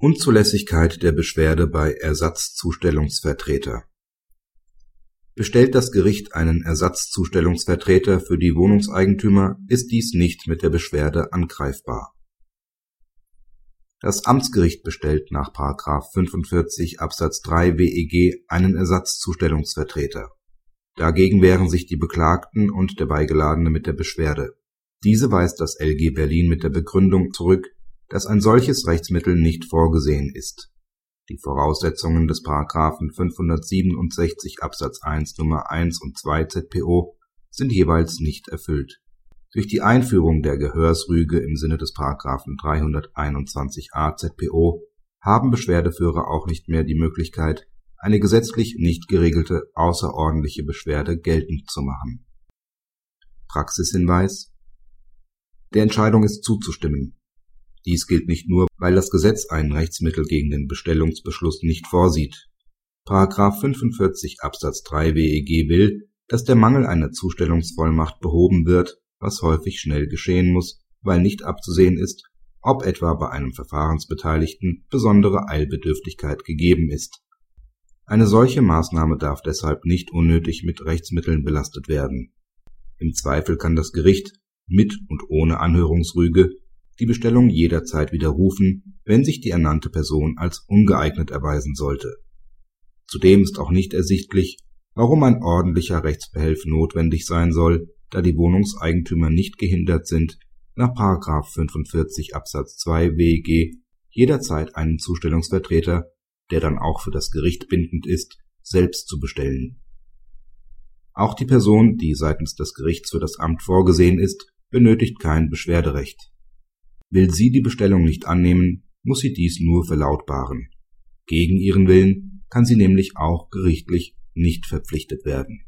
Unzulässigkeit der Beschwerde bei Ersatzzustellungsvertreter Bestellt das Gericht einen Ersatzzustellungsvertreter für die Wohnungseigentümer, ist dies nicht mit der Beschwerde angreifbar. Das Amtsgericht bestellt nach § 45 Absatz 3 WEG einen Ersatzzustellungsvertreter. Dagegen wehren sich die Beklagten und der Beigeladene mit der Beschwerde. Diese weist das LG Berlin mit der Begründung zurück dass ein solches Rechtsmittel nicht vorgesehen ist. Die Voraussetzungen des § 567 Absatz 1 Nummer 1 und 2 ZPO sind jeweils nicht erfüllt. Durch die Einführung der Gehörsrüge im Sinne des § 321a ZPO haben Beschwerdeführer auch nicht mehr die Möglichkeit, eine gesetzlich nicht geregelte außerordentliche Beschwerde geltend zu machen. Praxishinweis Der Entscheidung ist zuzustimmen dies gilt nicht nur, weil das Gesetz ein Rechtsmittel gegen den Bestellungsbeschluss nicht vorsieht. § 45 Absatz 3 WEG will, dass der Mangel einer Zustellungsvollmacht behoben wird, was häufig schnell geschehen muss, weil nicht abzusehen ist, ob etwa bei einem Verfahrensbeteiligten besondere Eilbedürftigkeit gegeben ist. Eine solche Maßnahme darf deshalb nicht unnötig mit Rechtsmitteln belastet werden. Im Zweifel kann das Gericht mit und ohne Anhörungsrüge die Bestellung jederzeit widerrufen, wenn sich die ernannte Person als ungeeignet erweisen sollte. Zudem ist auch nicht ersichtlich, warum ein ordentlicher Rechtsbehelf notwendig sein soll, da die Wohnungseigentümer nicht gehindert sind, nach § 45 Absatz 2 WEG jederzeit einen Zustellungsvertreter, der dann auch für das Gericht bindend ist, selbst zu bestellen. Auch die Person, die seitens des Gerichts für das Amt vorgesehen ist, benötigt kein Beschwerderecht Will sie die Bestellung nicht annehmen, muss sie dies nur verlautbaren. Gegen ihren Willen kann sie nämlich auch gerichtlich nicht verpflichtet werden